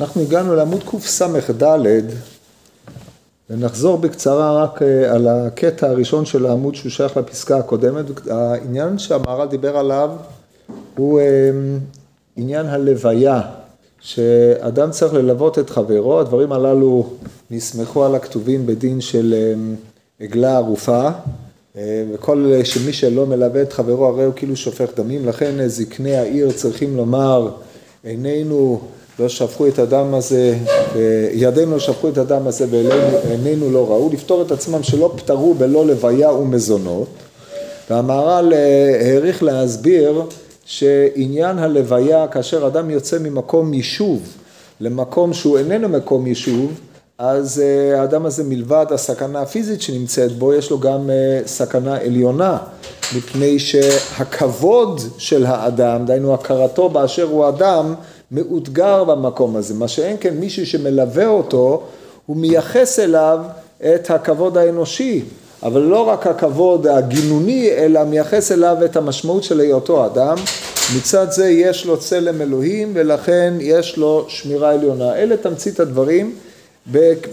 אנחנו הגענו לעמוד קס"ד ונחזור בקצרה רק אה, על הקטע הראשון של העמוד שהוא שייך לפסקה הקודמת. העניין שהמהר"ל דיבר עליו הוא אה, עניין הלוויה, שאדם צריך ללוות את חברו, הדברים הללו נסמכו על הכתובים בדין של אה, עגלה ערופה, וכל שמי שלא מלווה את חברו הרי הוא כאילו שופך דמים, לכן זקני העיר צריכים לומר עינינו לא שפכו את הדם הזה, ידינו שפכו את הדם הזה ועינינו לא ראו, לפתור את עצמם שלא פטרו בלא לוויה ומזונות. והמהר"ל אה, העריך להסביר שעניין הלוויה, כאשר אדם יוצא ממקום יישוב למקום שהוא איננו מקום יישוב, אז אה, האדם הזה מלבד הסכנה הפיזית שנמצאת בו, יש לו גם אה, סכנה עליונה, מפני שהכבוד של האדם, דהיינו הכרתו באשר הוא אדם, מאותגר במקום הזה, מה שאין כן מישהו שמלווה אותו, הוא מייחס אליו את הכבוד האנושי, אבל לא רק הכבוד הגינוני, אלא מייחס אליו את המשמעות של היותו אדם. מצד זה יש לו צלם אלוהים ולכן יש לו שמירה עליונה. אלה תמצית הדברים.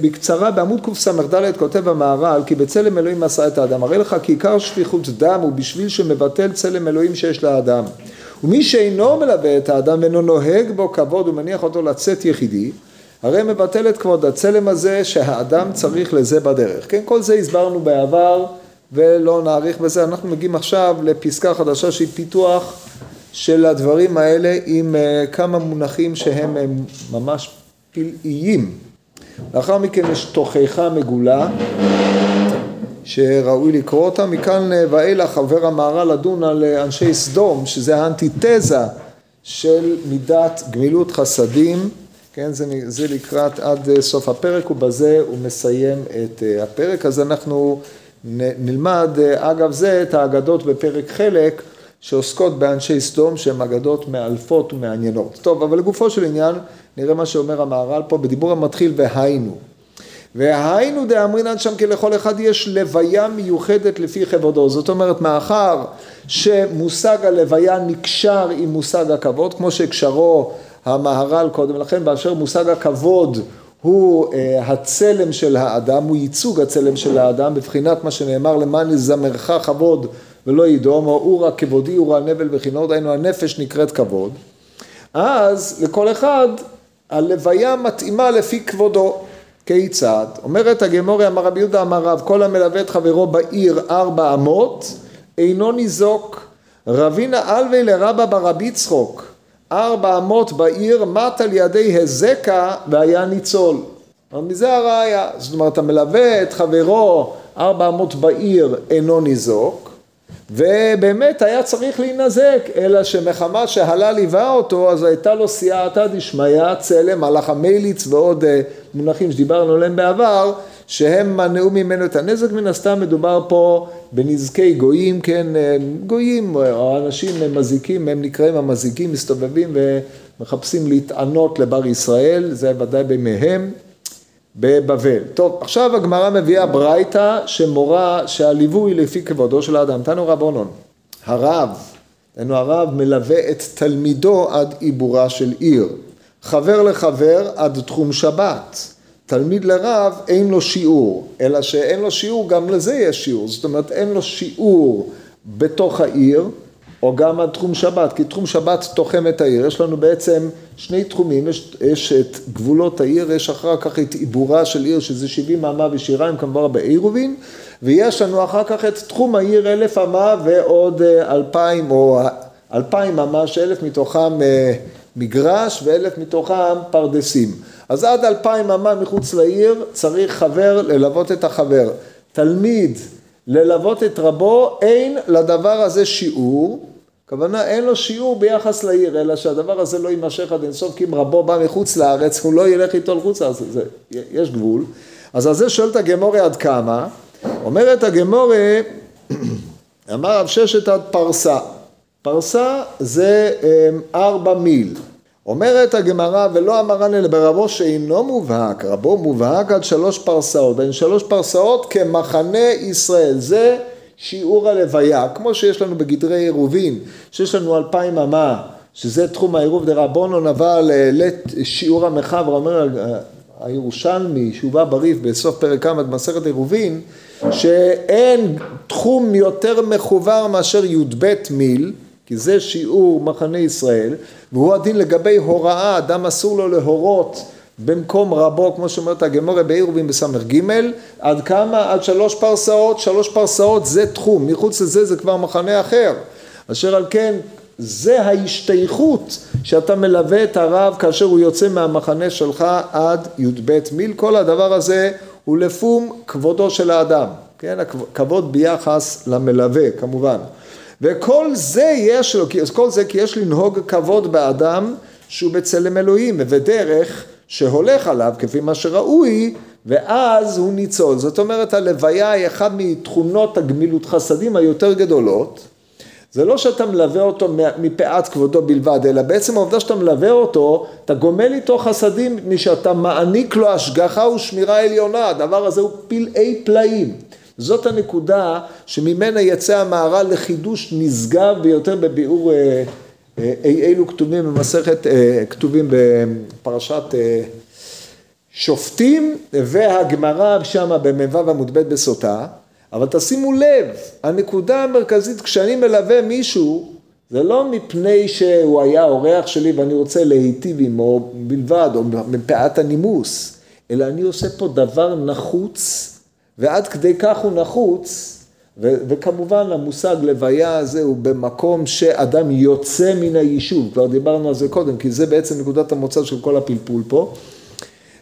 בקצרה בעמוד קס"ד כותב המהר"ל כי בצלם אלוהים עשה את האדם. הרי לך כי עיקר שפיכות דם הוא בשביל שמבטל צלם אלוהים שיש לאדם. ומי שאינו מלווה את האדם ואינו נוהג בו כבוד ומניח אותו לצאת יחידי, הרי מבטל את כבוד הצלם הזה שהאדם צריך לזה בדרך. כן, כל זה הסברנו בעבר ולא נאריך בזה, אנחנו מגיעים עכשיו לפסקה חדשה שהיא פיתוח של הדברים האלה עם uh, כמה מונחים שהם uh, ממש פלאיים. לאחר מכן יש תוכחה מגולה שראוי לקרוא אותה, מכאן ואילך עובר המהר"ל לדון על אנשי סדום, שזה האנטיתזה של מידת גמילות חסדים, כן, זה, זה לקראת עד סוף הפרק ובזה הוא מסיים את הפרק, אז אנחנו נלמד אגב זה את האגדות בפרק חלק שעוסקות באנשי סדום שהן אגדות מאלפות ומעניינות. טוב, אבל לגופו של עניין נראה מה שאומר המהר"ל פה. בדיבור המתחיל והיינו והיינו דאמרינן שם כי לכל אחד יש לוויה מיוחדת לפי כבודו. זאת אומרת, מאחר שמושג הלוויה נקשר עם מושג הכבוד, כמו שקשרו המהר"ל קודם לכן, באשר מושג הכבוד הוא אה, הצלם של האדם, הוא ייצוג הצלם של האדם, בבחינת מה שנאמר למען יזמרך כבוד ולא ידום, או אורה כבודי אורה נבל בכינור, דהיינו הנפש נקראת כבוד, אז לכל אחד הלוויה מתאימה לפי כבודו. כיצד? אומרת הגמורי אמר רבי יהודה אמר רב כל המלווה את חברו בעיר ארבע אמות אינו ניזוק. רבינה אלווי לרבה ברבי צחוק ארבע אמות בעיר מת על ידי הזקה והיה ניצול. מזה הראיה. זאת אומרת המלווה את חברו ארבע אמות בעיר אינו ניזוק. ובאמת היה צריך להינזק, אלא שמחמה שהלה ליווה אותו, אז הייתה לו סייעתא דשמיא, צלם, הלך המליץ ועוד אה, מונחים שדיברנו עליהם בעבר, שהם מנעו ממנו את הנזק, מן הסתם מדובר פה בנזקי גויים, כן, אה, גויים או אנשים מזיקים, הם נקראים המזיקים, מסתובבים ומחפשים להתענות לבר ישראל, זה ודאי בימיהם. בבבל. טוב, עכשיו הגמרא מביאה ברייתא שמורה שהליווי לפי כבודו של האדם. תנו רבונון, הרב, היינו הרב מלווה את תלמידו עד עיבורה של עיר. חבר לחבר עד תחום שבת. תלמיד לרב אין לו שיעור, אלא שאין לו שיעור, גם לזה יש שיעור. זאת אומרת, אין לו שיעור בתוך העיר, או גם עד תחום שבת, כי תחום שבת תוחם את העיר. יש לנו בעצם שני תחומים, יש, יש את גבולות העיר, יש אחר כך את עיבורה של עיר, שזה 70 אמה ושיריים כמובן בעירובין, ויש לנו אחר כך את תחום העיר אלף אמה ועוד אה, אלפיים או אלפיים אמה, שאלף מתוכם אה, מגרש ואלף מתוכם פרדסים. אז עד אלפיים אמה מחוץ לעיר צריך חבר ללוות את החבר. תלמיד ללוות את רבו, אין לדבר הזה שיעור, הכוונה אין לו שיעור ביחס לעיר, אלא שהדבר הזה לא יימשך עד אינסוף, כי אם רבו בא מחוץ לארץ, הוא לא ילך איתו לחוץ לארץ, זה, יש גבול. אז על זה שואלת הגמורי עד כמה, אומרת הגמורי, אמר רב ששת עד פרסה, פרסה זה אמ, ארבע מיל, אומרת הגמרא ולא אמרן אלא ברבו שאינו מובהק, רבו מובהק עד שלוש פרסאות, בין שלוש פרסאות כמחנה ישראל, זה שיעור הלוויה, כמו שיש לנו בגדרי עירובין, שיש לנו אלפיים אמה, שזה תחום העירוב דרבונון, אבל לשיעור המחבר אומר הירושלמי, שהובא בריף בסוף פרק כ"א במסכת עירובין, שאין תחום יותר מחובר מאשר י"ב מיל, כי זה שיעור מחנה ישראל, והוא הדין לגבי הוראה, אדם אסור לו להורות במקום רבו, כמו שאומרת הגמורה בעירובין בס"ג, עד כמה? עד שלוש פרסאות, שלוש פרסאות זה תחום, מחוץ לזה זה כבר מחנה אחר. אשר על כן זה ההשתייכות שאתה מלווה את הרב כאשר הוא יוצא מהמחנה שלך עד י"ב מיל, כל הדבר הזה הוא לפום כבודו של האדם, כן, כבוד ביחס למלווה כמובן. וכל זה יש לו, כל זה כי יש לנהוג כבוד באדם שהוא בצלם אלוהים, ודרך שהולך עליו כפי מה שראוי, ואז הוא ניצול. זאת אומרת הלוויה היא אחת מתכונות הגמילות חסדים היותר גדולות, זה לא שאתה מלווה אותו מפאת כבודו בלבד, אלא בעצם העובדה שאתה מלווה אותו, אתה גומל איתו חסדים מפני שאתה מעניק לו השגחה ושמירה עליונה, הדבר הזה הוא פלאי פלאים. זאת הנקודה שממנה יצא המהר"ל לחידוש נשגב ביותר בביאור אה, אה, אי אלו כתובים במסכת, אה, כתובים בפרשת שופטים והגמרא שמה במ"ו עמוד ב' בסוטה. אבל תשימו לב, הנקודה המרכזית כשאני מלווה מישהו זה לא מפני שהוא היה אורח שלי ואני רוצה להיטיב עמו בלבד או מפאת הנימוס, אלא אני עושה פה דבר נחוץ ועד כדי כך הוא נחוץ ו- וכמובן המושג לוויה הזה הוא במקום שאדם יוצא מן היישוב, כבר דיברנו על זה קודם כי זה בעצם נקודת המוצא של כל הפלפול פה.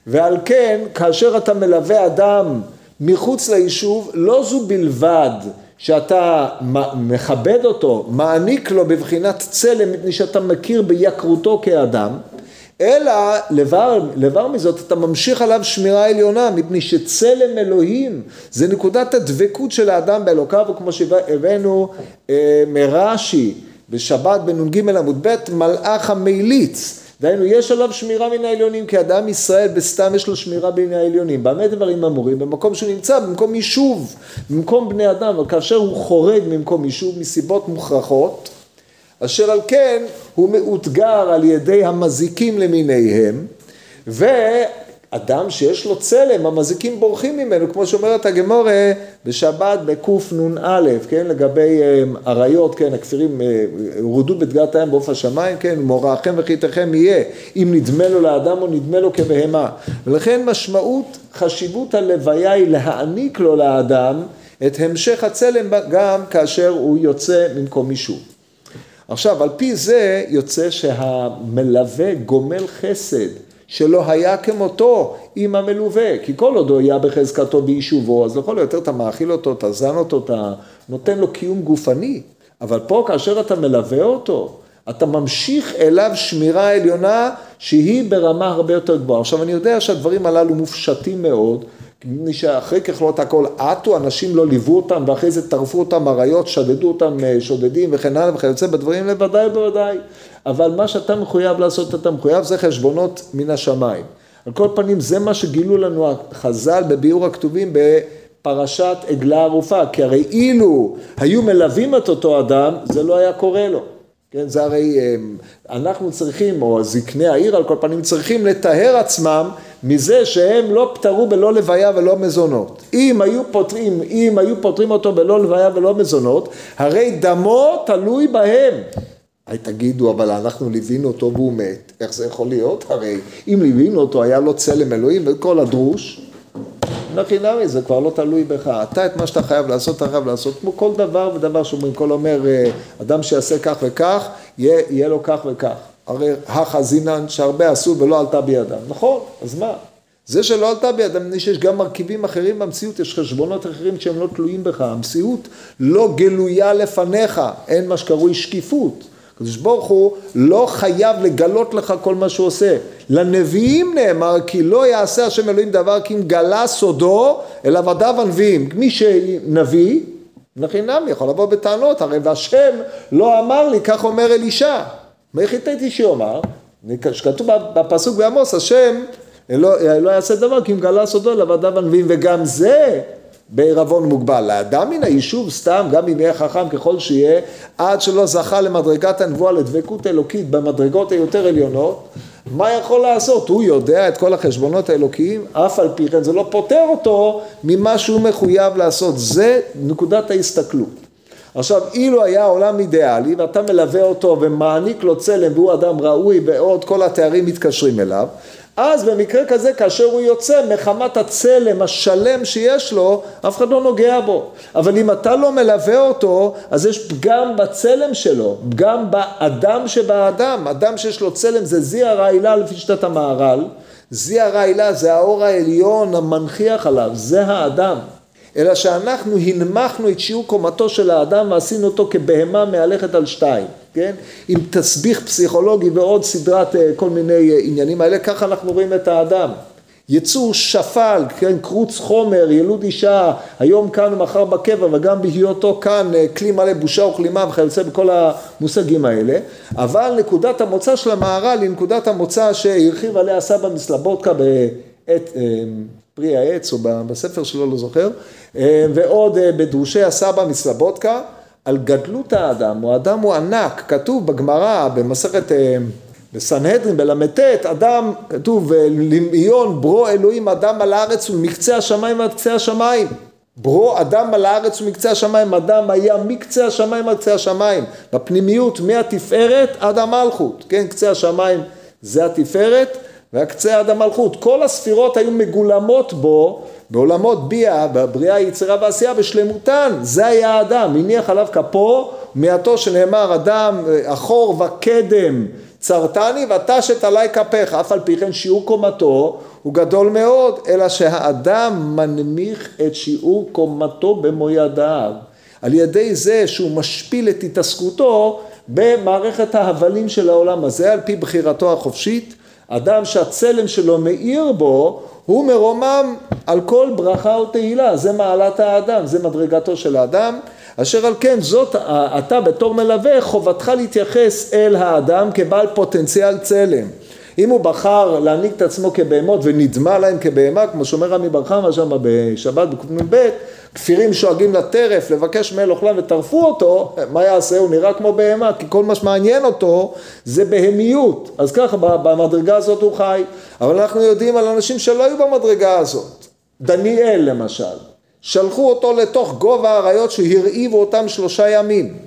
ועל כן כאשר אתה מלווה אדם מחוץ ליישוב, לא זו בלבד שאתה מכבד אותו, מעניק לו בבחינת צלם מפני שאתה מכיר ביקרותו כאדם, אלא לבר, לבר מזאת אתה ממשיך עליו שמירה עליונה מפני שצלם אלוהים זה נקודת הדבקות של האדם באלוקיו וכמו שהבאנו אה, מרש"י בשבת בנ"ג עמוד ב' מלאך המליץ דהיינו יש עליו שמירה מן העליונים כי אדם ישראל בסתם יש לו שמירה בין העליונים במה דברים אמורים? במקום שהוא נמצא במקום יישוב במקום בני אדם אבל כאשר הוא חורג ממקום יישוב מסיבות מוכרחות אשר על כן הוא מאותגר על ידי המזיקים למיניהם ו... אדם שיש לו צלם, המזיקים בורחים ממנו, כמו שאומרת הגמורה בשבת בקנ"א, כן, לגבי אמ, אריות, כן, הכפירים אה, הורדו בדגת הים בעוף השמיים, כן, מוראכם וחיתכם יהיה, אם נדמה לו לאדם או נדמה לו כבהמה. ולכן משמעות, חשיבות הלוויה היא להעניק לו לאדם את המשך הצלם גם כאשר הוא יוצא ממקום יישוב. עכשיו, על פי זה יוצא שהמלווה גומל חסד. שלא היה כמותו עם המלווה, כי כל עוד הוא היה בחזקתו ביישובו, אז לכל היותר אתה מאכיל אותו, אתה זן אותו, אתה נותן לו קיום גופני, אבל פה כאשר אתה מלווה אותו, אתה ממשיך אליו שמירה עליונה שהיא ברמה הרבה יותר גבוהה. עכשיו אני יודע שהדברים הללו מופשטים מאוד, מפני שאחרי ככלות הכל עטו, אנשים לא ליוו אותם ואחרי זה טרפו אותם אריות, שדדו אותם אה, שודדים וכן הלאה וכיוצא בדברים לוודאי בוודאי. אבל מה שאתה מחויב לעשות, אתה מחויב, זה חשבונות מן השמיים. על כל פנים, זה מה שגילו לנו החז"ל בביאור הכתובים בפרשת עגלה ערופה, כי הרי אילו היו מלווים את אותו אדם, זה לא היה קורה לו. כן, זה הרי אה, אנחנו צריכים, או זקני העיר על כל פנים צריכים לטהר עצמם מזה שהם לא פטרו בלא לוויה ולא מזונות. אם היו פותרים, אם היו פותרים אותו בלא לוויה ולא מזונות, הרי דמו תלוי בהם. היי תגידו, אבל אנחנו ליווינו אותו והוא מת, איך זה יכול להיות? הרי אם ליווינו אותו היה לו צלם אלוהים וכל הדרוש, נכי נמי זה כבר לא תלוי בך, אתה את מה שאתה חייב לעשות, אתה חייב לעשות, כמו כל דבר ודבר שאומרים, כל אומר, אה, אדם שיעשה כך וכך, יהיה, יהיה לו כך וכך. הרי החזינן שהרבה עשו ולא עלתה בידם, נכון, אז מה? זה שלא עלתה בידם, שיש גם מרכיבים אחרים במציאות, יש חשבונות אחרים שהם לא תלויים בך, המציאות לא גלויה לפניך, אין מה שקרוי שקיפות. הקדוש ברוך הוא לא חייב לגלות לך כל מה שהוא עושה. לנביאים נאמר כי לא יעשה השם אלוהים דבר כי אם גלה סודו אל עבדיו הנביאים. מי שנביא, לחינם יכול לבוא בטענות, הרי והשם לא אמר לי, כך אומר אלישע. מה חיטאתי שיאמר? שכתוב בפסוק בעמוס, השם לא, לא יעשה דבר כי אם גלה סודו אל עבדיו הנביאים, וגם זה בעירבון מוגבל. לאדם מן היישוב סתם, גם אם יהיה חכם ככל שיהיה, עד שלא זכה למדרגת הנבואה, לדבקות אלוקית במדרגות היותר עליונות, מה יכול לעשות? הוא יודע את כל החשבונות האלוקיים, אף על פי כן זה לא פוטר אותו ממה שהוא מחויב לעשות. זה נקודת ההסתכלות. עכשיו, אילו היה עולם אידיאלי ואתה מלווה אותו ומעניק לו צלם והוא אדם ראוי ועוד כל התארים מתקשרים אליו, אז במקרה כזה כאשר הוא יוצא מחמת הצלם השלם שיש לו, אף אחד לא נוגע בו. אבל אם אתה לא מלווה אותו, אז יש פגם בצלם שלו, פגם באדם שבאדם. אדם שיש לו צלם זה זיע רעילה לפי שיטת המהר"ל. זיע רעילה זה האור העליון המנכיח עליו, זה האדם. אלא שאנחנו הנמכנו את שיעור קומתו של האדם ועשינו אותו כבהמה מהלכת על שתיים, כן? עם תסביך פסיכולוגי ועוד סדרת אה, כל מיני אה, עניינים האלה, ככה אנחנו רואים את האדם. יצור שפל, כן, קרוץ חומר, ילוד אישה, היום כאן ומחר בקבע וגם בהיותו כאן אה, כלי מלא בושה וכלימה וכיוצא בכל המושגים האלה, אבל נקודת המוצא של המהר"ל היא נקודת המוצא שהרחיב עליה סבא מסלבודקה בעת פרי העץ או בספר שלו, לא זוכר, ועוד בדרושי הסבא מסלבודקה, על גדלות האדם, או האדם הוא ענק, כתוב בגמרא, במסכת, אה, בסנהדרין, בל"ט, אדם, כתוב, למיון ברו אלוהים אדם על הארץ ומקצה השמיים עד קצה השמיים. ברו אדם על הארץ ומקצה השמיים, אדם היה מקצה השמיים עד קצה השמיים, בפנימיות מהתפארת עד המלכות, כן, קצה השמיים זה התפארת, והקצה עד המלכות. כל הספירות היו מגולמות בו בעולמות ביאה, בבריאה, יצירה ועשייה בשלמותן. זה היה האדם, הניח עליו כפו, מעטו שנאמר אדם אחור וקדם צרתני ותשת עלי כפיך, אף על פי כן שיעור קומתו הוא גדול מאוד, אלא שהאדם מנמיך את שיעור קומתו במו ידיו. על ידי זה שהוא משפיל את התעסקותו במערכת ההבלים של העולם הזה על פי בחירתו החופשית אדם שהצלם שלו מאיר בו, הוא מרומם על כל ברכה ותהילה, זה מעלת האדם, זה מדרגתו של האדם, אשר על כן זאת, אתה בתור מלווה, חובתך להתייחס אל האדם כבעל פוטנציאל צלם. אם הוא בחר להעניק את עצמו כבהמות ונדמה להם כבהמה, כמו שאומר רמי בר חמא שם בשבת בק"ב, כפירים שואגים לטרף לבקש מאל אוכלם וטרפו אותו, מה יעשה? הוא נראה כמו בהמה, כי כל מה שמעניין אותו זה בהמיות. אז ככה במדרגה הזאת הוא חי. אבל אנחנו יודעים על אנשים שלא היו במדרגה הזאת. דניאל למשל, שלחו אותו לתוך גובה האריות שהרעיבו אותם שלושה ימים.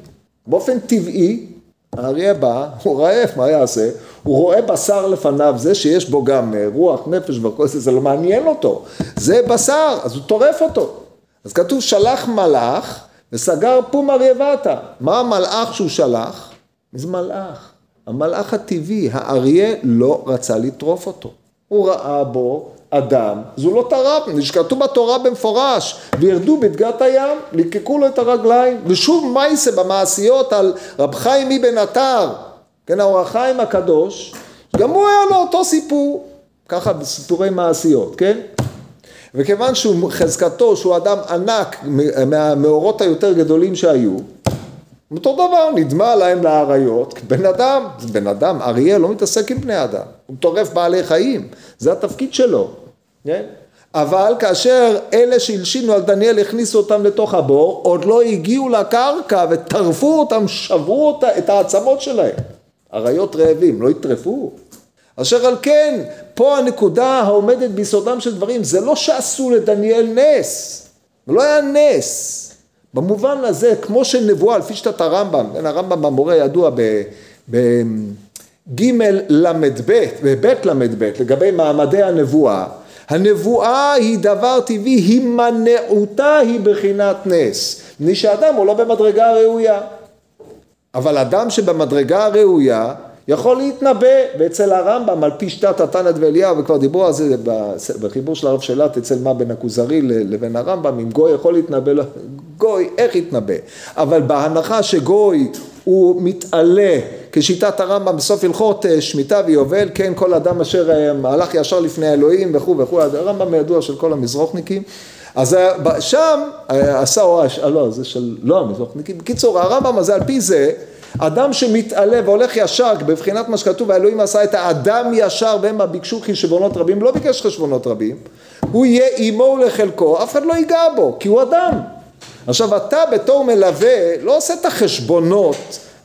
באופן טבעי, האריה בא, הוא רעב, מה יעשה? הוא רואה בשר לפניו, זה שיש בו גם אה, רוח, נפש וכל זה, זה לא מעניין אותו. זה בשר, אז הוא טורף אותו. אז כתוב שלח מלאך וסגר פום אריה מה המלאך שהוא שלח? איזה מלאך? המלאך הטבעי, האריה לא רצה לטרוף אותו. הוא ראה בו אדם, אז הוא לא טרף, שכתוב בתורה במפורש, וירדו בדגת הים, ליקקו לו את הרגליים, ושוב מייסה במעשיות על רב חיים אבן עטר, כן, האור החיים הקדוש, גם הוא היה לו אותו סיפור, ככה בסיפורי מעשיות, כן? וכיוון שהוא חזקתו שהוא אדם ענק מהמאורות היותר גדולים שהיו, אותו דבר נדמה להם לאריות, בן אדם, בן אדם, אריה לא מתעסק עם בני אדם, הוא טורף בעלי חיים, זה התפקיד שלו, כן? אבל כאשר אלה שהלשינו על דניאל הכניסו אותם לתוך הבור, עוד לא הגיעו לקרקע וטרפו אותם, שברו אותה, את העצמות שלהם. אריות רעבים, לא יטרפו. אשר על כן, פה הנקודה העומדת ביסודם של דברים, זה לא שעשו לדניאל נס, זה לא היה נס. במובן הזה, כמו שנבואה, לפי שיטת הרמב"ם, כן, הרמב"ם המורה ידוע בג' ל"ב, בב' ל"ב, לגבי מעמדי הנבואה, הנבואה היא דבר טבעי, הימנעותה היא בחינת נס. מפני שאדם הוא לא במדרגה הראויה. אבל אדם שבמדרגה הראויה יכול להתנבא, ואצל הרמב"ם על פי שיטת התנת ואליהו, וכבר דיברו על זה בחיבור של הרב שלט אצל מה בין הכוזרי לבין הרמב"ם, אם גוי יכול להתנבא, לא, גוי איך יתנבא, אבל בהנחה שגוי הוא מתעלה כשיטת הרמב"ם בסוף הלכות אה, שמיטה ויובל, כן כל אדם אשר אה, הלך ישר לפני האלוהים וכו' וכו', הרמב"ם הידוע של כל המזרוחניקים, אז שם עשה, לא זה של לא המזרוחניקים, בקיצור הרמב"ם הזה על פי זה אדם שמתעלה והולך ישר בבחינת מה שכתוב האלוהים עשה את האדם ישר והמה ביקשו חשבונות רבים לא ביקש חשבונות רבים הוא יהיה עמו ולחלקו אף אחד לא ייגע בו כי הוא אדם עכשיו אתה בתור מלווה לא עושה את החשבונות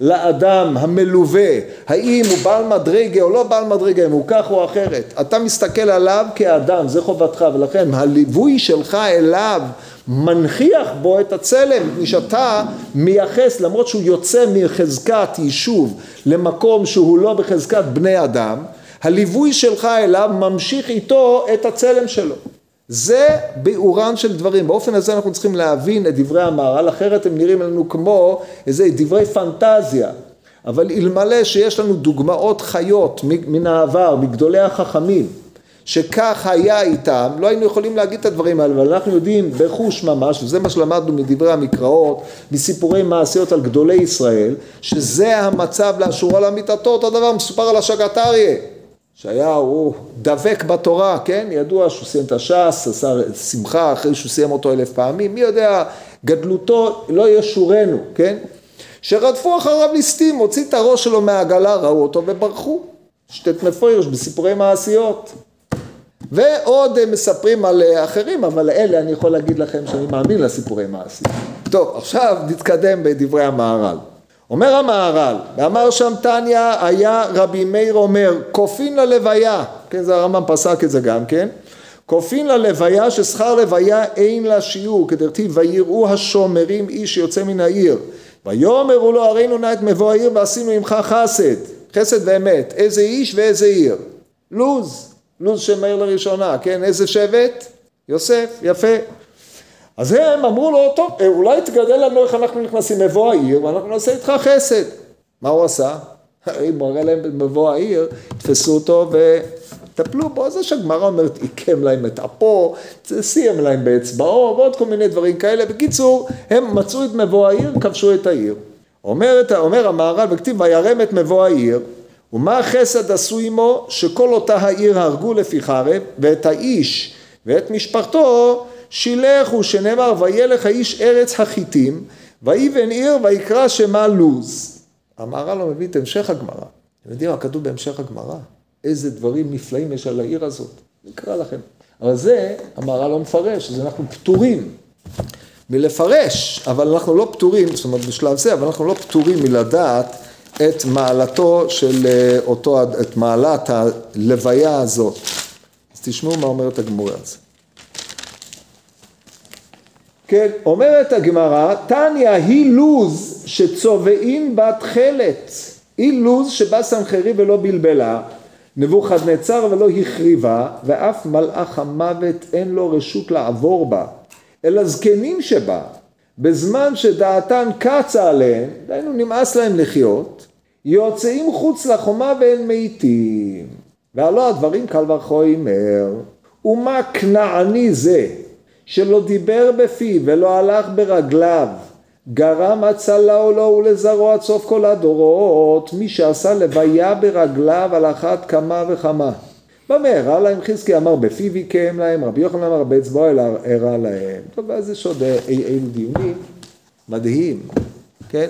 לאדם המלווה, האם הוא בעל מדרגה או לא בעל מדרגה, אם הוא כך או אחרת. אתה מסתכל עליו כאדם, זה חובתך, ולכן הליווי שלך אליו מנכיח בו את הצלם, משאתה מייחס, למרות שהוא יוצא מחזקת יישוב למקום שהוא לא בחזקת בני אדם, הליווי שלך אליו ממשיך איתו את הצלם שלו. זה ביאורן של דברים, באופן הזה אנחנו צריכים להבין את דברי המהר"ל, אחרת הם נראים לנו כמו איזה דברי פנטזיה, אבל אלמלא שיש לנו דוגמאות חיות מן העבר, מגדולי החכמים, שכך היה איתם, לא היינו יכולים להגיד את הדברים האלה, אבל אנחנו יודעים בחוש ממש, וזה מה שלמדנו מדברי המקראות, מסיפורי מעשיות על גדולי ישראל, שזה המצב לאשורו למיטתו, אותו דבר מסופר על השגת אריה. שהיה הוא דבק בתורה, כן? ידוע שהוא סיים את הש"ס, עשה שמחה אחרי שהוא סיים אותו אלף פעמים, מי יודע, גדלותו לא ישורנו, כן? שרדפו אחריו ליסטים, הוציא את הראש שלו מהעגלה, ראו אותו וברחו. שטט מפוירש בסיפורי מעשיות. ועוד מספרים על אחרים, אבל אלה אני יכול להגיד לכם שאני מאמין לסיפורי מעשיות. טוב, עכשיו נתקדם בדברי המהר"ל. אומר המהר"ל, ואמר שם תניא היה רבי מאיר אומר כופין ללוויה, כן זה הרמב"ם פסק את זה גם כן, כופין ללוויה ששכר לוויה אין לה שיעור, כדרתיב ויראו השומרים איש שיוצא מן העיר, ויאמרו לו הרינו נא את מבוא העיר ועשינו עמך חסד, חסד ואמת, איזה איש ואיזה עיר, לוז, לוז שמאיר לראשונה, כן, איזה שבט? יוסף, יפה. אז הם אמרו לו, טוב, אה, אולי תגדל לנו איך אנחנו נכנסים מבוא העיר ואנחנו נעשה איתך חסד. מה הוא עשה? הוא מראה להם במבוא העיר, תפסו אותו וטפלו בו. זה שהגמרא אומרת, עיקם להם את אפו, סיים להם באצבעו ועוד כל מיני דברים כאלה. בקיצור, הם מצאו את מבוא העיר, כבשו את העיר. אומר, אומר המהר"ל וכתיב וירם את מבוא העיר ומה החסד עשו עמו שכל אותה העיר הרגו לפי חרב ואת האיש ואת משפחתו שילך שנאמר וילך האיש ארץ החיטים ויבן עיר ויקרא שמה לוז. המהר"ל לא מביא את המשך הגמרא. אתם יודעים מה כתוב בהמשך הגמרא? איזה דברים נפלאים יש על העיר הזאת. נקרא לכם. אבל זה המהר"ל לא מפרש, אז אנחנו פטורים מלפרש, אבל אנחנו לא פטורים, זאת אומרת בשלב זה, אבל אנחנו לא פטורים מלדעת את מעלתו של אה, אותו, את מעלת הלוויה הזאת. אז תשמעו מה אומרת הגמורה על זה. כן, אומרת הגמרא, תניא היא לוז שצובעים בה תכלת, היא לוז שבא סנחרי ולא בלבלה, נבוכדנצר ולא החריבה, ואף מלאך המוות אין לו רשות לעבור בה, אלא זקנים שבה, בזמן שדעתן קצה עליהם, דהיינו נמאס להם לחיות, יוצאים חוץ לחומה ואין מתים. והלא הדברים קל וחוי אומר, ומה כנעני זה שלא דיבר בפיו ולא הלך ברגליו, גרם הצלה לו ולזרעו עד סוף כל הדורות, מי שעשה לוויה ברגליו על אחת כמה וכמה. במהרה להם חזקי אמר בפיו יקם להם, רבי יוחנן אמר באצבעו הרע להם. טוב, אז יש עוד אילו דיונים, מדהים, כן?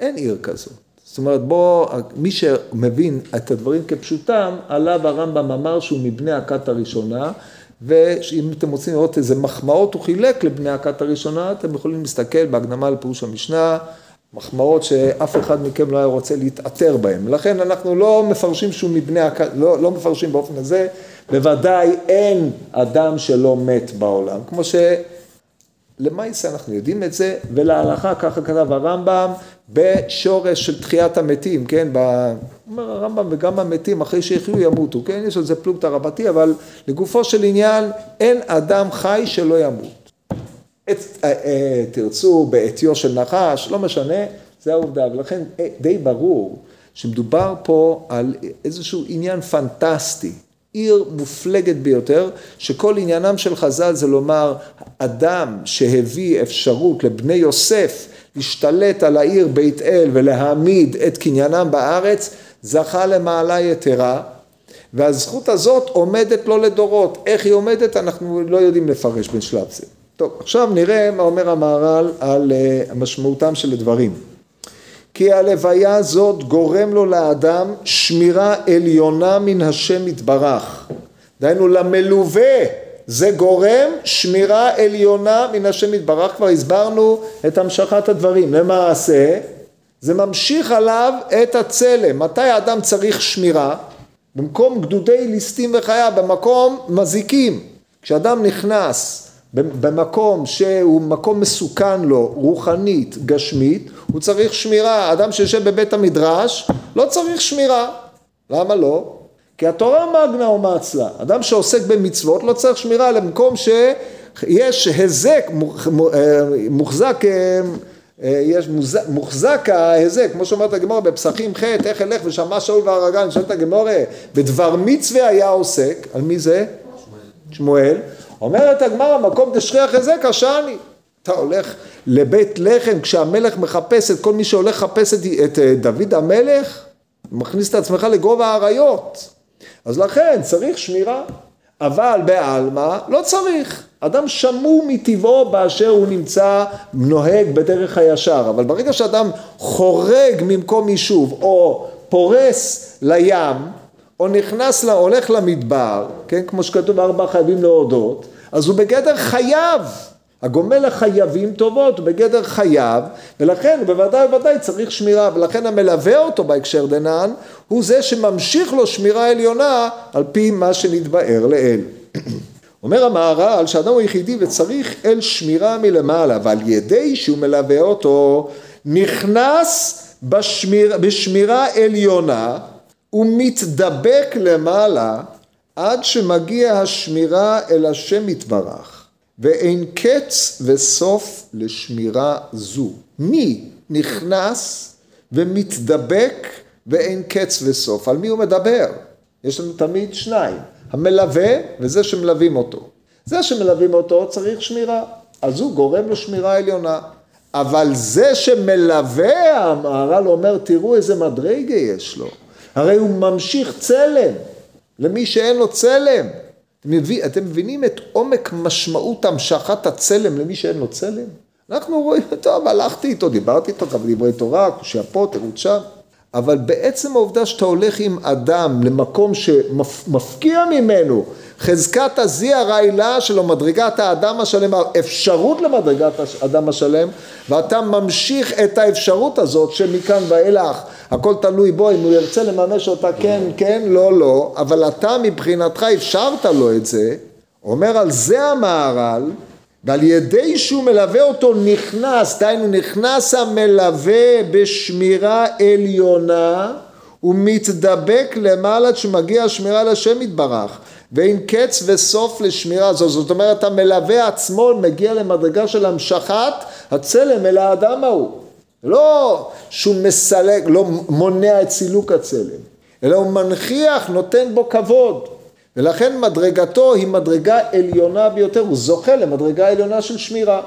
אין עיר כזאת. זאת אומרת, בוא, מי שמבין את הדברים כפשוטם, עליו הרמב"ם אמר שהוא מבני הכת הראשונה, ואם אתם רוצים לראות איזה מחמאות הוא חילק לבני הכת הראשונה, אתם יכולים להסתכל בהקדמה לפירוש המשנה, מחמאות שאף אחד מכם לא היה רוצה להתעטר בהם. לכן אנחנו לא מפרשים שהוא מבני לא, לא מפרשים באופן הזה, בוודאי אין אדם שלא מת בעולם. כמו שלמעשה אנחנו יודעים את זה, ולהלכה ככה כתב הרמב"ם, בשורש של תחיית המתים, כן, אומר הרמב"ם וגם המתים אחרי שיחיו ימותו, כן, יש על זה פלוגתא רבתי, אבל לגופו של עניין אין אדם חי שלא ימות. את, אה, אה, תרצו בעטיו של נחש, לא משנה, זה העובדה, ולכן אה, די ברור שמדובר פה על איזשהו עניין פנטסטי, עיר מופלגת ביותר, שכל עניינם של חז"ל זה לומר, אדם שהביא אפשרות לבני יוסף להשתלט על העיר בית אל ולהעמיד את קניינם בארץ, זכה למעלה יתרה, והזכות הזאת עומדת לו לדורות. איך היא עומדת אנחנו לא יודעים לפרש בשלב זה. טוב, עכשיו נראה מה אומר המהר"ל על uh, משמעותם של הדברים. כי הלוויה הזאת גורם לו לאדם שמירה עליונה מן השם יתברך. דהיינו למלווה זה גורם שמירה עליונה מן השם יתברך, כבר הסברנו את המשכת הדברים. למעשה זה ממשיך עליו את הצלם. מתי האדם צריך שמירה? במקום גדודי ליסטים וחיה, במקום מזיקים. כשאדם נכנס במקום שהוא מקום מסוכן לו, רוחנית, גשמית, הוא צריך שמירה. אדם שיושב בבית המדרש לא צריך שמירה. למה לא? כי התורה מגנה ומצלה. אדם שעוסק במצוות לא צריך שמירה למקום שיש היזק מוחזק אה, יש מוחזק ההיזק, כמו שאומרת הגמורה בפסחים ח' איך אלך ושמע שאול והרגל, אני שואל את הגמורה, בדבר מצווה היה עוסק, על מי זה? שמואל. אומרת הגמרא, מקום דשכיח היזק עשני. אתה הולך לבית לחם כשהמלך מחפש את כל מי שהולך לחפש את, את אה, דוד המלך, מכניס את עצמך לגובה האריות. אז לכן צריך שמירה. אבל בעלמא לא צריך. אדם שמור מטבעו באשר הוא נמצא נוהג בדרך הישר, אבל ברגע שאדם חורג ממקום יישוב או פורס לים או נכנס, הולך למדבר, כן, כמו שכתוב ארבע חייבים להודות, אז הוא בגדר חייב. הגומל לחייבים טובות הוא בגדר חייב ולכן בוודאי ובוודאי צריך שמירה ולכן המלווה אותו בהקשר דנן הוא זה שממשיך לו שמירה עליונה על פי מה שנתבאר לאל. אומר המהר"ל שאדם הוא יחידי וצריך אל שמירה מלמעלה ועל ידי שהוא מלווה אותו נכנס בשמיר, בשמירה עליונה ומתדבק למעלה עד שמגיע השמירה אל השם יתברך ואין קץ וסוף לשמירה זו. מי נכנס ומתדבק ואין קץ וסוף? על מי הוא מדבר? יש לנו תמיד שניים. המלווה וזה שמלווים אותו. זה שמלווים אותו צריך שמירה, אז הוא גורם לו שמירה עליונה. אבל זה שמלווה, המהר"ל אומר, תראו איזה מדרגה יש לו. הרי הוא ממשיך צלם למי שאין לו צלם. אתם מבינים את עומק משמעות המשכת הצלם למי שאין לו צלם? אנחנו רואים, טוב, הלכתי איתו, דיברתי איתו כמה דברי תורה, קושייה פה, תירוץ שם. אבל בעצם העובדה שאתה הולך עם אדם למקום שמפקיע ממנו חזקת הזי הרעילה שלו, מדרגת האדם השלם, האפשרות למדרגת האדם השלם, ואתה ממשיך את האפשרות הזאת שמכאן ואילך הכל תלוי בו, אם הוא ירצה לממש אותה כן, כן, לא, לא, אבל אתה מבחינתך אפשרת לו את זה, אומר על זה המהר"ל ועל ידי שהוא מלווה אותו נכנס, דהיינו נכנס המלווה בשמירה עליונה ומתדבק למעלה עד שמגיע השמירה לשם יתברך ואין קץ וסוף לשמירה זו, זאת אומרת המלווה עצמו מגיע למדרגה של המשכת הצלם אל האדם ההוא. לא שהוא מסלק, לא מונע את סילוק הצלם אלא הוא מנכיח, נותן בו כבוד. ולכן מדרגתו היא מדרגה עליונה ביותר, הוא זוכה למדרגה עליונה של שמירה.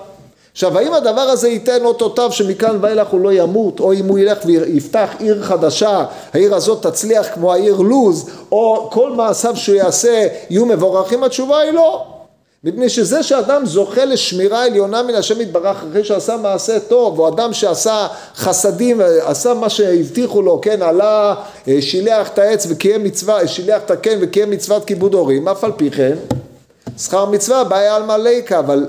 עכשיו האם הדבר הזה ייתן אותותיו שמכאן ואילך הוא לא ימות, או אם הוא ילך ויפתח עיר חדשה, העיר הזאת תצליח כמו העיר לוז, או כל מעשיו שהוא יעשה יהיו מבורכים, התשובה היא לא. מפני שזה שאדם זוכה לשמירה עליונה מן השם יתברך אחרי שעשה מעשה טוב, או אדם שעשה חסדים, עשה מה שהבטיחו לו, כן, עלה, אה, שילח את העץ וקיים מצווה, שילח את הקן וקיים מצוות כיבוד הורים, אף על פי כן, שכר מצווה בעיה על מלאיקה, אבל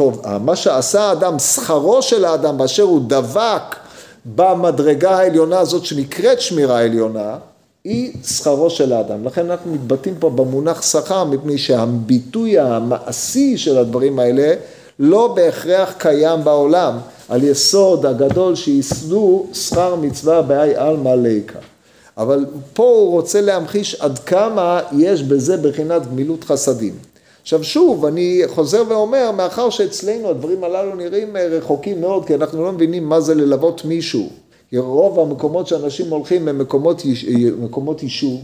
טוב, מה שעשה האדם, שכרו של האדם באשר הוא דבק במדרגה העליונה הזאת שנקראת שמירה עליונה, היא שכרו של האדם. לכן אנחנו מתבטאים פה במונח שכר, מפני שהביטוי המעשי של הדברים האלה לא בהכרח קיים בעולם, על יסוד הגדול שייסדו שכר מצווה באי עלמא ליקה. אבל פה הוא רוצה להמחיש עד כמה יש בזה בחינת גמילות חסדים. עכשיו שוב, אני חוזר ואומר, מאחר שאצלנו הדברים הללו נראים רחוקים מאוד, כי אנחנו לא מבינים מה זה ללוות מישהו. רוב המקומות שאנשים הולכים הם מקומות, מקומות יישוב,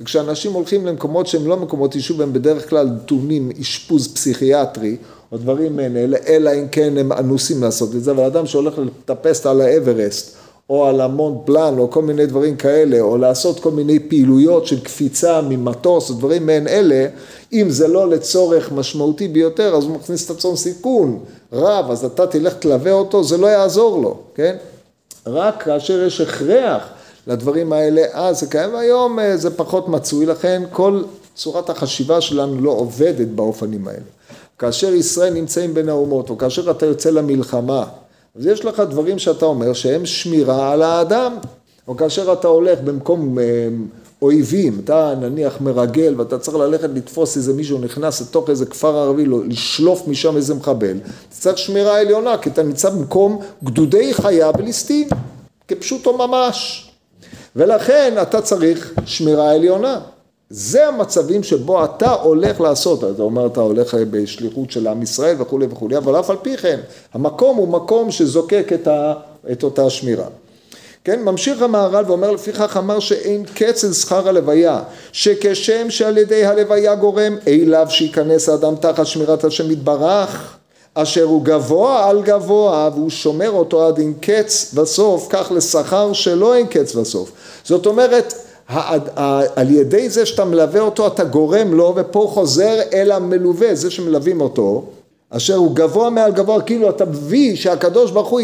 וכשאנשים הולכים למקומות שהם לא מקומות יישוב הם בדרך כלל טעונים אשפוז פסיכיאטרי או דברים מעין אלא אם כן הם אנוסים לעשות את זה, אבל אדם שהולך לטפס על האברסט או על המונט בלאן או כל מיני דברים כאלה, או לעשות כל מיני פעילויות של קפיצה ממטוס או דברים מעין אלה, אם זה לא לצורך משמעותי ביותר, אז הוא מכניס את עצמו סיכון רב, אז אתה תלך תלווה אותו, זה לא יעזור לו, כן? רק כאשר יש הכרח לדברים האלה, אז זה קיים, והיום אה, זה פחות מצוי, לכן כל צורת החשיבה שלנו לא עובדת באופנים האלה. כאשר ישראל נמצאים בין האומות, או כאשר אתה יוצא למלחמה, אז יש לך דברים שאתה אומר שהם שמירה על האדם, או כאשר אתה הולך במקום אה, אויבים, אתה נניח מרגל ואתה צריך ללכת לתפוס איזה מישהו נכנס לתוך איזה כפר ערבי, לשלוף משם איזה מחבל, אתה צריך שמירה עליונה, כי אתה נמצא במקום גדודי חיה וליסטים, כפשוטו ממש. ולכן אתה צריך שמירה עליונה. זה המצבים שבו אתה הולך לעשות, אתה אומר אתה הולך בשליחות של עם ישראל וכולי וכולי, אבל אף על פי כן, המקום הוא מקום שזוקק את, ה, את אותה שמירה. כן, ממשיך המהר"ל ואומר לפיכך אמר שאין קץ אל שכר הלוויה, שכשם שעל ידי הלוויה גורם אליו שייכנס האדם תחת שמירת השם יתברך, אשר הוא גבוה על גבוה והוא שומר אותו עד אין קץ וסוף, כך לשכר שלא אין קץ וסוף. זאת אומרת, על ידי זה שאתה מלווה אותו אתה גורם לו ופה חוזר אל המלווה, זה שמלווים אותו, אשר הוא גבוה מעל גבוה, כאילו אתה מביא שהקדוש ברוך הוא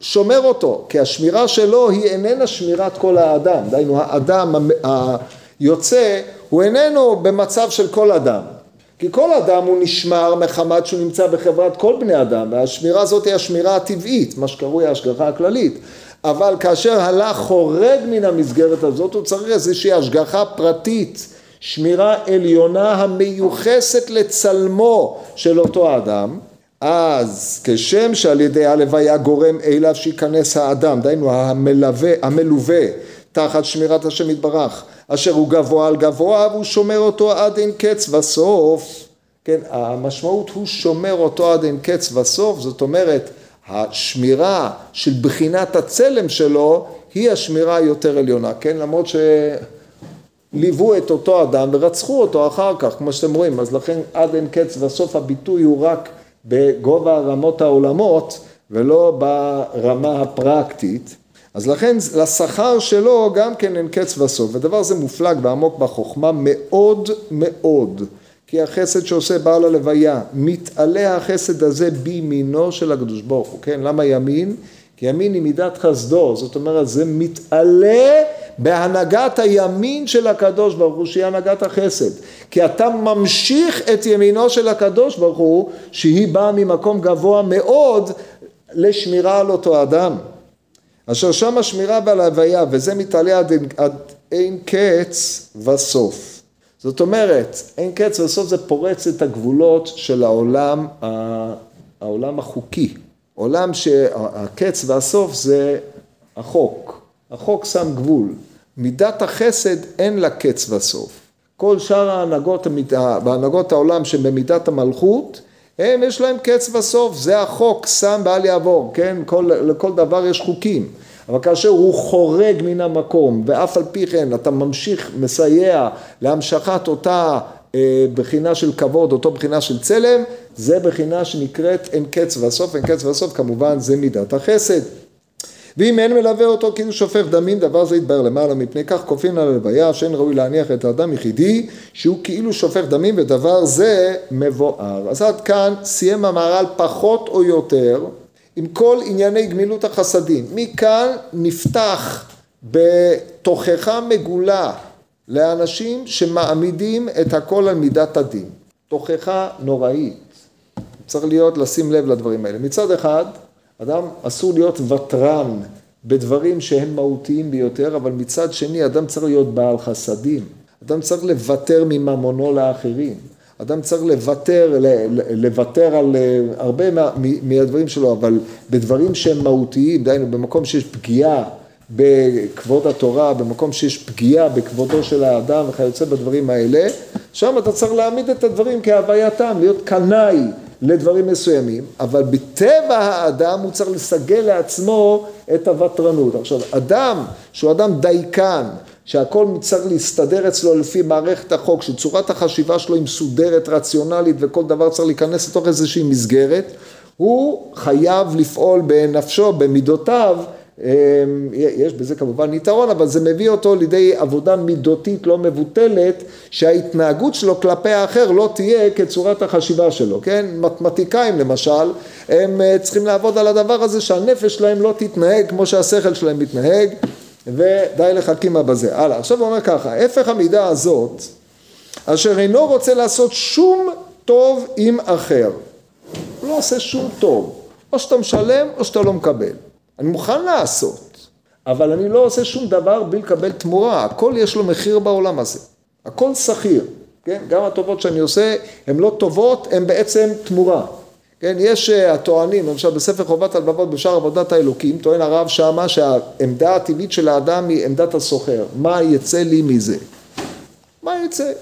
שומר אותו, כי השמירה שלו היא איננה שמירת כל האדם, דהיינו האדם היוצא הוא איננו במצב של כל אדם, כי כל אדם הוא נשמר מחמת שהוא נמצא בחברת כל בני אדם, והשמירה הזאת היא השמירה הטבעית, מה שקרוי ההשגחה הכללית, אבל כאשר הלך חורג מן המסגרת הזאת הוא צריך איזושהי השגחה פרטית, שמירה עליונה המיוחסת לצלמו של אותו אדם. אז כשם שעל ידי הלוויה גורם אליו שייכנס האדם, דהיינו המלווה, המלווה תחת שמירת השם יתברך, אשר הוא גבוה על גבוה והוא שומר אותו עד אין קץ וסוף, כן, המשמעות הוא שומר אותו עד אין קץ וסוף, זאת אומרת השמירה של בחינת הצלם שלו היא השמירה היותר עליונה, כן, למרות שליוו את אותו אדם ורצחו אותו אחר כך, כמו שאתם רואים, אז לכן עד אין קץ וסוף הביטוי הוא רק בגובה רמות העולמות ולא ברמה הפרקטית, אז לכן לשכר שלו גם כן אין קץ וסוף, ודבר זה מופלג ועמוק בחוכמה מאוד מאוד, כי החסד שעושה בעל הלוויה, מתעלה החסד הזה בימינו של הקדוש ברוך הוא, כן? למה ימין? כי ימין היא מידת חסדו, זאת אומרת זה מתעלה בהנהגת הימין של הקדוש ברוך הוא שהיא הנהגת החסד כי אתה ממשיך את ימינו של הקדוש ברוך הוא שהיא באה ממקום גבוה מאוד לשמירה על אותו אדם אשר שם השמירה ועל ההוויה וזה מתעלה עד, עד אין קץ וסוף זאת אומרת אין קץ וסוף זה פורץ את הגבולות של העולם, העולם החוקי עולם שהקץ והסוף זה החוק החוק שם גבול מידת החסד אין לה קץ וסוף. כל שאר ההנהגות, בהנהגות העולם שבמידת המלכות, הם יש להם קץ וסוף, זה החוק, שם ואל יעבור, כן? כל, לכל דבר יש חוקים. אבל כאשר הוא חורג מן המקום, ואף על פי כן אתה ממשיך, מסייע להמשכת אותה אה, בחינה של כבוד, אותו בחינה של צלם, זה בחינה שנקראת אין קץ וסוף, אין קץ וסוף כמובן זה מידת החסד. ואם אין מלווה אותו כאילו שופך דמים, דבר זה יתבהר למעלה, מפני כך כופין על הלוויה שאין ראוי להניח את האדם יחידי, שהוא כאילו שופך דמים, ודבר זה מבואר. אז עד כאן סיים המהר"ל פחות או יותר עם כל ענייני גמילות החסדים. מכאן נפתח בתוכחה מגולה לאנשים שמעמידים את הכל על מידת הדין. תוכחה נוראית. צריך להיות, לשים לב לדברים האלה. מצד אחד, אדם אסור להיות ותרן בדברים שהם מהותיים ביותר, אבל מצד שני אדם צריך להיות בעל חסדים. אדם צריך לוותר מממונו לאחרים. אדם צריך לוותר, לוותר על אה, הרבה מהדברים שלו, אבל בדברים שהם מהותיים, דהיינו במקום שיש פגיעה בכבוד התורה, במקום שיש פגיעה בכבודו של האדם וכיוצא בדברים האלה, שם אתה צריך להעמיד את הדברים כהווייתם, להיות קנאי לדברים מסוימים, אבל בטבע האדם הוא צריך לסגל לעצמו את הוותרנות. עכשיו, אדם שהוא אדם דייקן, שהכל צריך להסתדר אצלו לפי מערכת החוק, שצורת החשיבה שלו היא מסודרת, רציונלית, וכל דבר צריך להיכנס לתוך איזושהי מסגרת, הוא חייב לפעול בנפשו, במידותיו, יש בזה כמובן יתרון, אבל זה מביא אותו לידי עבודה מידותית לא מבוטלת, שההתנהגות שלו כלפי האחר לא תהיה כצורת החשיבה שלו, כן? מתמטיקאים למשל, הם אה, צריכים לעבוד על הדבר הזה שהנפש שלהם לא תתנהג כמו שהשכל שלהם מתנהג, ודי לחכימה בזה. הלאה, עכשיו הוא אומר ככה, הפך המידה הזאת, אשר אינו רוצה לעשות שום טוב עם אחר. הוא לא עושה שום טוב. או שאתה משלם או שאתה לא מקבל. אני מוכן לעשות, אבל אני לא עושה שום דבר בלי לקבל תמורה. הכל יש לו מחיר בעולם הזה. הכל שכיר. כן? גם הטובות שאני עושה הן לא טובות, הן בעצם תמורה. כן, יש אה, הטוענים, למשל בספר חובת הלבבות בשאר עבודת האלוקים, טוען הרב שמה שהעמדה הטבעית של האדם היא עמדת הסוחר. מה יצא לי מזה? מה יצא?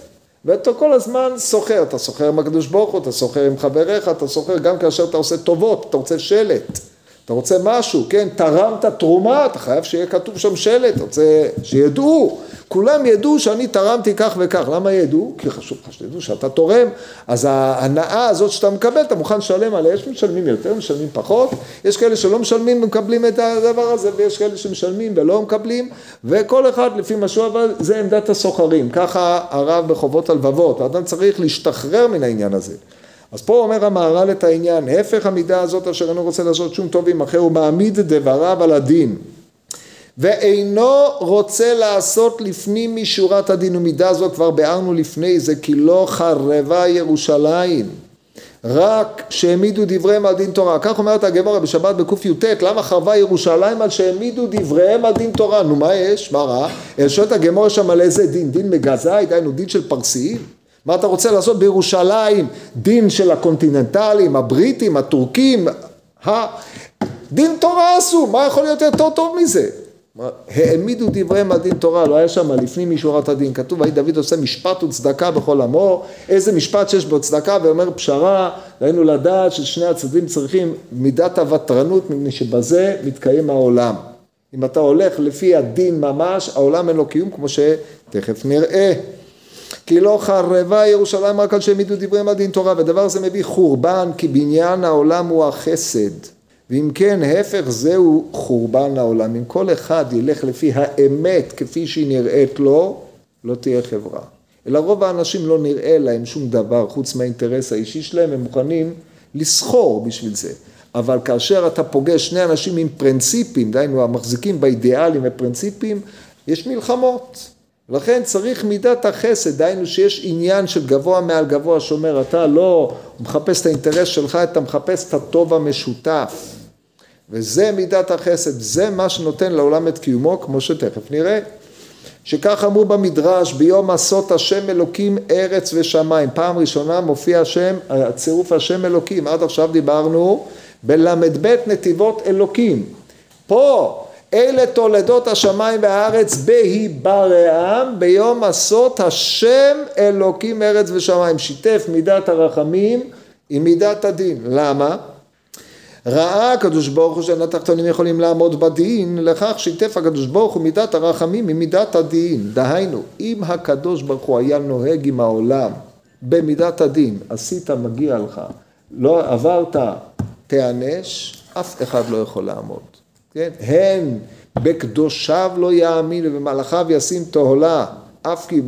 ואתה כל הזמן סוחר, אתה סוחר עם הקדוש ברוך הוא, אתה סוחר עם חבריך, אתה סוחר גם כאשר אתה עושה טובות, אתה רוצה שלט, אתה רוצה משהו, כן, תרמת תרומה, אתה חייב שיהיה כתוב שם שלט, אתה רוצה שידעו, כולם ידעו שאני תרמתי כך וכך, למה ידעו? כי חשוב לך שתדעו שאתה תורם, אז ההנאה הזאת שאתה מקבל, אתה מוכן לשלם עליה, יש משלמים יותר, משלמים פחות, יש כאלה שלא משלמים ומקבלים את הדבר הזה, ויש כאלה שמשלמים ולא מקבלים, וכל אחד לפי מה שהוא אבל זה עמדת הסוחרים, ככה הרב בחובות הלבבות, האדם צריך להשתחרר מן העניין הזה. אז פה אומר המהר"ל את העניין, הפך המידה הזאת אשר אינו רוצה לעשות שום טוב עם אחר, הוא מעמיד דבריו על הדין. ואינו רוצה לעשות לפנים משורת הדין ומידה זו כבר ביארנו לפני זה כי לא חרבה ירושלים. רק שהעמידו דבריהם על דין תורה. כך אומרת הגמרא בשבת בקי"ט למה חרבה ירושלים על שהעמידו דבריהם על דין תורה? נו מה יש? מה רע? שואלת הגמרא שם על איזה דין? דין מגזאי? דהיינו דין של פרסיים? מה אתה רוצה לעשות בירושלים? דין של הקונטיננטלים הבריטים הטורקים דין תורה עשו מה יכול להיות יותר טוב מזה העמידו דבריהם על דין תורה, לא היה שם לפנים משורת הדין, כתוב, ויהי דוד עושה משפט וצדקה בכל עמו, איזה משפט שיש בו צדקה ואומר פשרה, ראינו לדעת ששני הצדדים צריכים מידת הוותרנות, מפני שבזה מתקיים העולם. אם אתה הולך לפי הדין ממש, העולם אין לו קיום כמו שתכף נראה. כי לא חרבה ירושלים רק על שהעמידו דבריהם על דין תורה, ודבר זה מביא חורבן, כי בניין העולם הוא החסד. ואם כן, ההפך זהו חורבן העולם. אם כל אחד ילך לפי האמת כפי שהיא נראית לו, לא תהיה חברה. אלא רוב האנשים לא נראה להם שום דבר חוץ מהאינטרס האישי שלהם, הם מוכנים לסחור בשביל זה. אבל כאשר אתה פוגש שני אנשים עם פרינציפים, דהיינו המחזיקים באידיאלים ופרינציפים, יש מלחמות. לכן צריך מידת החסד, דהיינו שיש עניין של גבוה מעל גבוה שאומר אתה לא מחפש את האינטרס שלך, אתה מחפש את הטוב המשותף. וזה מידת החסד, זה מה שנותן לעולם את קיומו, כמו שתכף נראה. שכך אמרו במדרש, ביום עשות השם אלוקים ארץ ושמיים. פעם ראשונה מופיע השם, הצירוף השם אלוקים. עד עכשיו דיברנו בל"ב נתיבות אלוקים. פה אלה תולדות השמיים והארץ בהיברעם ביום עשות השם אלוקים ארץ ושמיים. שיתף מידת הרחמים עם מידת הדין. למה? ראה הקדוש ברוך הוא שאין התחתונים יכולים לעמוד בדין, לכך שיתף הקדוש ברוך הוא מידת הרחמים ממידת הדין. דהיינו, אם הקדוש ברוך הוא היה נוהג עם העולם במידת הדין, עשית מגיע לך, לא עברת, תיענש, אף אחד לא יכול לעמוד. כן? הן בקדושיו לא יאמין ובמלאכיו ישים תהלה, אף כי...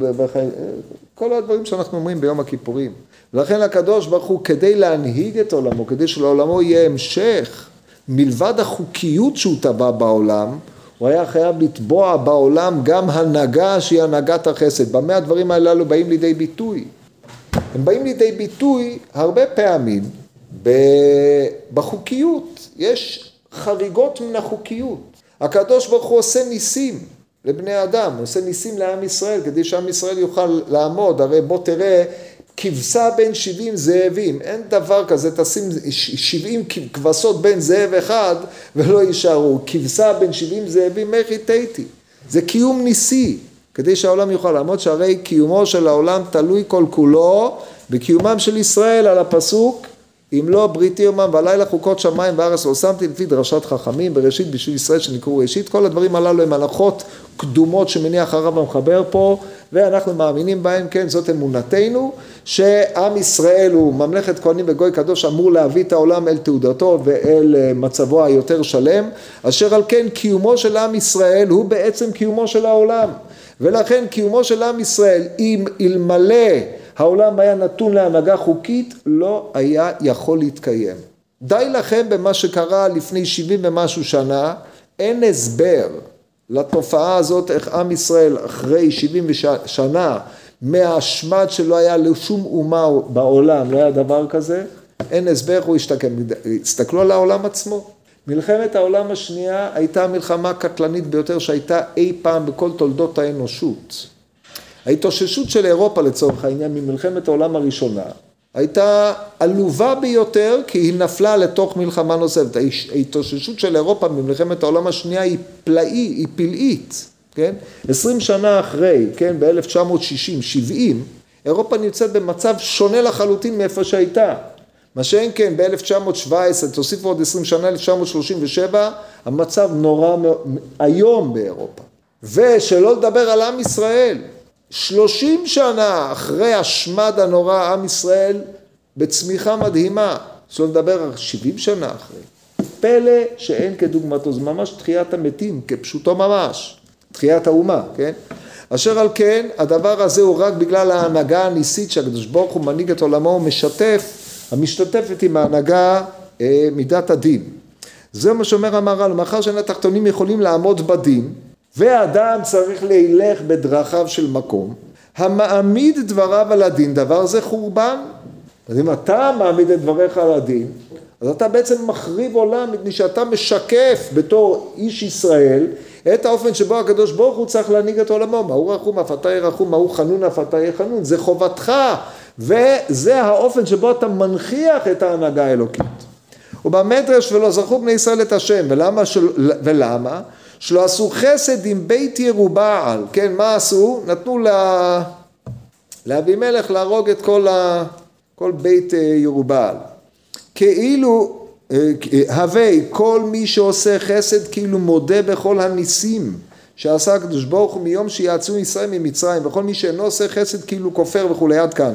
כל הדברים שאנחנו אומרים ביום הכיפורים. ולכן הקדוש ברוך הוא כדי להנהיג את עולמו, כדי שלעולמו יהיה המשך, מלבד החוקיות שהוא טבע בעולם, הוא היה חייב לתבוע בעולם גם הנהגה שהיא הנהגת החסד. במה הדברים הללו באים לידי ביטוי? הם באים לידי ביטוי הרבה פעמים בחוקיות. יש חריגות מן החוקיות. הקדוש ברוך הוא עושה ניסים לבני אדם, הוא עושה ניסים לעם ישראל כדי שעם ישראל יוכל לעמוד. הרי בוא תראה כבשה בין שבעים זאבים, אין דבר כזה, תשים שבעים כבשות בין זאב אחד ולא יישארו, כבשה בין שבעים זאבים, איך איתי? זה קיום ניסי, כדי שהעולם יוכל לעמוד, שהרי קיומו של העולם תלוי כל כולו בקיומם של ישראל על הפסוק אם לא בריתי יומם והלילה חוקות שמיים וארץ לא שמתי לפי דרשת חכמים בראשית בשביל ישראל שנקראו ראשית. כל הדברים הללו הם הלכות קדומות שמניח הרב המחבר פה ואנחנו מאמינים בהם כן זאת אמונתנו שעם ישראל הוא ממלכת כהנים וגוי קדוש אמור להביא את העולם אל תעודתו ואל אה, מצבו היותר שלם אשר על כן קיומו של עם ישראל הוא בעצם קיומו של העולם. ולכן קיומו של עם ישראל אם אלמלא העולם היה נתון להנהגה חוקית, לא היה יכול להתקיים. די לכם במה שקרה לפני שבעים ומשהו שנה, אין הסבר לתופעה הזאת, איך עם ישראל אחרי שבעים שנה מהשמד שלא היה לשום אומה בעולם, לא היה דבר כזה, אין הסבר הוא השתקם. הסתכלו על העולם עצמו. מלחמת העולם השנייה הייתה המלחמה הקטלנית ביותר שהייתה אי פעם בכל תולדות האנושות. ההתאוששות של אירופה לצורך העניין ממלחמת העולם הראשונה הייתה עלובה ביותר כי היא נפלה לתוך מלחמה נוספת. ההתאוששות של אירופה ממלחמת העולם השנייה היא פלאי, היא פלאית, כן? עשרים שנה אחרי, כן, ב-1960, 70, אירופה נמצאת במצב שונה לחלוטין מאיפה שהייתה. מה שאין כן ב-1917, תוסיפו עוד עשרים שנה, 1937, המצב נורא איום באירופה. ושלא לדבר על עם ישראל, שלושים שנה אחרי השמד הנורא עם ישראל בצמיחה מדהימה, שלא לדבר על שבעים שנה אחרי. פלא שאין כדוגמתו, זה ממש תחיית המתים, כפשוטו ממש, תחיית האומה, כן? אשר על כן, הדבר הזה הוא רק בגלל ההנהגה הניסית שהקדוש ברוך הוא מנהיג את עולמו ומשתף, המשתתפת עם ההנהגה אה, מידת הדין. זה מה שאומר המהר"ל, מאחר שאין התחתונים יכולים לעמוד בדין, ואדם צריך לילך בדרכיו של מקום, המעמיד דבריו על הדין, דבר זה חורבן. אז אם אתה מעמיד את דבריך על הדין, אז אתה בעצם מחריב עולם, מפני שאתה משקף בתור איש ישראל את האופן שבו הקדוש ברוך הוא צריך להנהיג את עולמו. מהו רחום אף אתה ירחום, מהו חנון אף אתה יהיה חנון. זה חובתך, וזה האופן שבו אתה מנכיח את ההנהגה האלוקית. ובמדרש ולא זכו בני ישראל את השם, ולמה? של... ולמה? שלא עשו חסד עם בית ירובעל, כן, מה עשו? נתנו לה... לאבימלך להרוג את כל, ה... כל בית אה, ירובעל. כאילו, אה, הווי כל מי שעושה חסד כאילו מודה בכל הניסים שעשה הקדוש ברוך הוא מיום שיעצו ישראל ממצרים וכל מי שאינו עושה חסד כאילו כופר וכולי עד כאן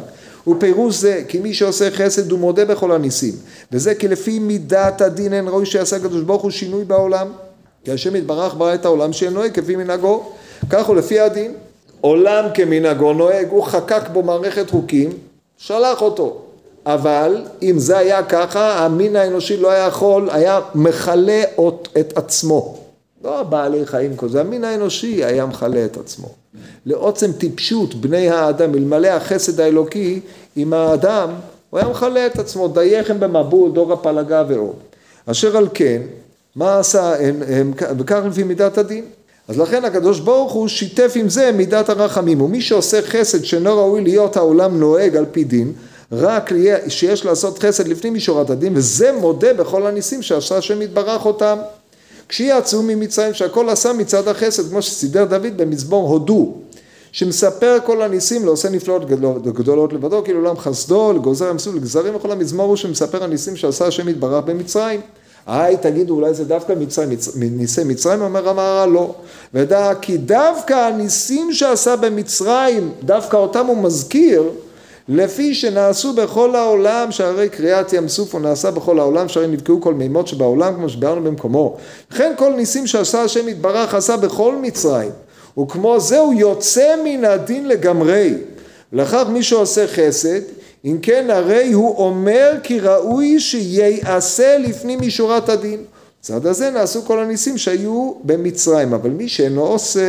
ופירוש זה כי מי שעושה חסד הוא מודה בכל הניסים וזה כי לפי מידת הדין אין ראוי שיעשה הקדוש ברוך הוא שינוי בעולם כי השם יתברך ברא את העולם שיהיה נוהג כפי מנהגו, כך הוא לפי הדין. עולם כמנהגו נוהג, הוא חקק בו מערכת חוקים, שלח אותו. אבל אם זה היה ככה, המין האנושי לא היה יכול, היה מכלה את עצמו. לא הבעלי חיים כל זה, המין האנושי היה מכלה את עצמו. לעוצם טיפשות בני האדם, אלמלא החסד האלוקי עם האדם, הוא היה מכלה את עצמו, דייכם במבול, דור הפלגה ועוד. אשר על כן, מה עשה, הם, הם, וכך לפי מידת הדין. אז לכן הקדוש ברוך הוא שיתף עם זה מידת הרחמים, ומי שעושה חסד שאינו ראוי להיות העולם נוהג על פי דין, רק שיש לעשות חסד לפנים משורת הדין, וזה מודה בכל הניסים שעשה השם יתברך אותם. כשיצאו ממצרים שהכל עשה מצד החסד, כמו שסידר דוד במזמור הודו, שמספר כל הניסים לעושה נפלאות גדולות לבדו, כאילו עולם חסדו, לגוזר המסור, לגזרים וכל המזמור הוא שמספר הניסים שעשה השם יתברך במצרים. היי, תגידו, אולי זה דווקא מצרים, מצ... ניסי מצרים, אומר המהר"ל, לא. ודע כי דווקא הניסים שעשה במצרים, דווקא אותם הוא מזכיר, לפי שנעשו בכל העולם, שהרי קריעת ים סוף הוא נעשה בכל העולם, שהרי נבקעו כל מימות שבעולם, כמו שביארנו במקומו. וכן כל ניסים שעשה השם יתברך עשה בכל מצרים, וכמו זה הוא יוצא מן הדין לגמרי. לכך מי שעושה חסד, אם כן הרי הוא אומר כי ראוי שייעשה לפנים משורת הדין. בצד הזה נעשו כל הניסים שהיו במצרים, אבל מי שאינו עושה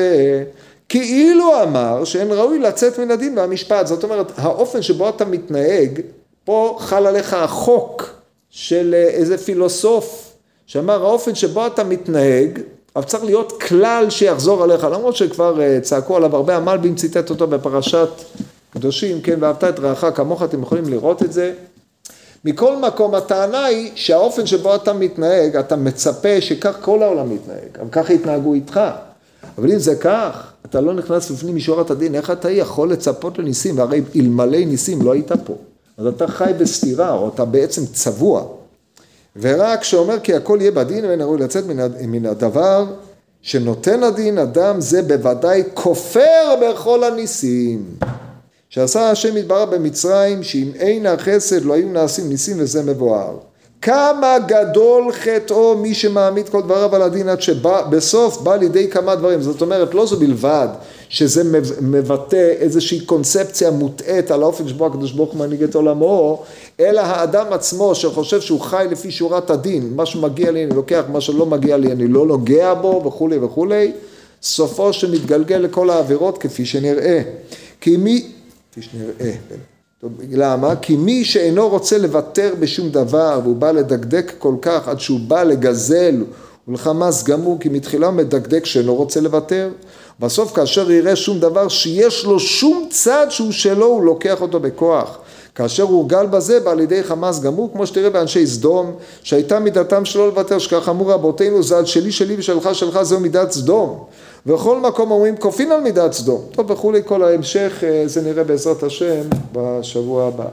כאילו אמר שאין ראוי לצאת מן הדין והמשפט. זאת אומרת, האופן שבו אתה מתנהג, פה חל עליך החוק של איזה פילוסוף שאמר האופן שבו אתה מתנהג, אבל צריך להיות כלל שיחזור עליך, למרות שכבר אה, צעקו עליו הרבה, המלבים ציטט אותו בפרשת קדושים, כן, ואהבת את רעך כמוך, אתם יכולים לראות את זה. מכל מקום הטענה היא שהאופן שבו אתה מתנהג, אתה מצפה שכך כל העולם מתנהג, אבל ככה יתנהגו איתך. אבל אם זה כך, אתה לא נכנס לפנים משורת הדין, איך אתה יכול לצפות לניסים? והרי אלמלא ניסים לא היית פה. אז אתה חי בסתירה, או אתה בעצם צבוע. ורק שאומר כי הכל יהיה בדין ואין ראוי לצאת מן הדבר שנותן הדין אדם זה בוודאי כופר בכל הניסים. שעשה השם יתברך במצרים שאם אין החסד לא היו נעשים ניסים וזה מבואר. כמה גדול חטאו מי שמעמיד כל דבריו על הדין עד שבסוף בא לידי כמה דברים. זאת אומרת לא זו בלבד שזה מבטא איזושהי קונספציה מוטעית על האופן שבו הקדוש ברוך הוא מנהיג את עולמו, אלא האדם עצמו שחושב שהוא חי לפי שורת הדין, מה שמגיע לי אני לוקח, מה שלא מגיע לי אני לא נוגע בו וכולי וכולי, סופו שמתגלגל לכל העבירות כפי שנראה. כי מי, כפי שנראה, טוב, למה? כי מי שאינו רוצה לוותר בשום דבר והוא בא לדקדק כל כך עד שהוא בא לגזל ולחמאס גמור כי מתחילה מדקדק שאינו רוצה לוותר בסוף כאשר יראה שום דבר שיש לו שום צד שהוא שלו הוא לוקח אותו בכוח כאשר הורגל בזה בא לידי חמאס גמור כמו שתראה באנשי סדום שהייתה מידתם שלא לוותר שכך אמרו רבותינו זה על שלי שלי ושלך שלך זהו מידת סדום ובכל מקום אומרים כופין על מידת סדום טוב וכולי כל ההמשך זה נראה בעזרת השם בשבוע הבא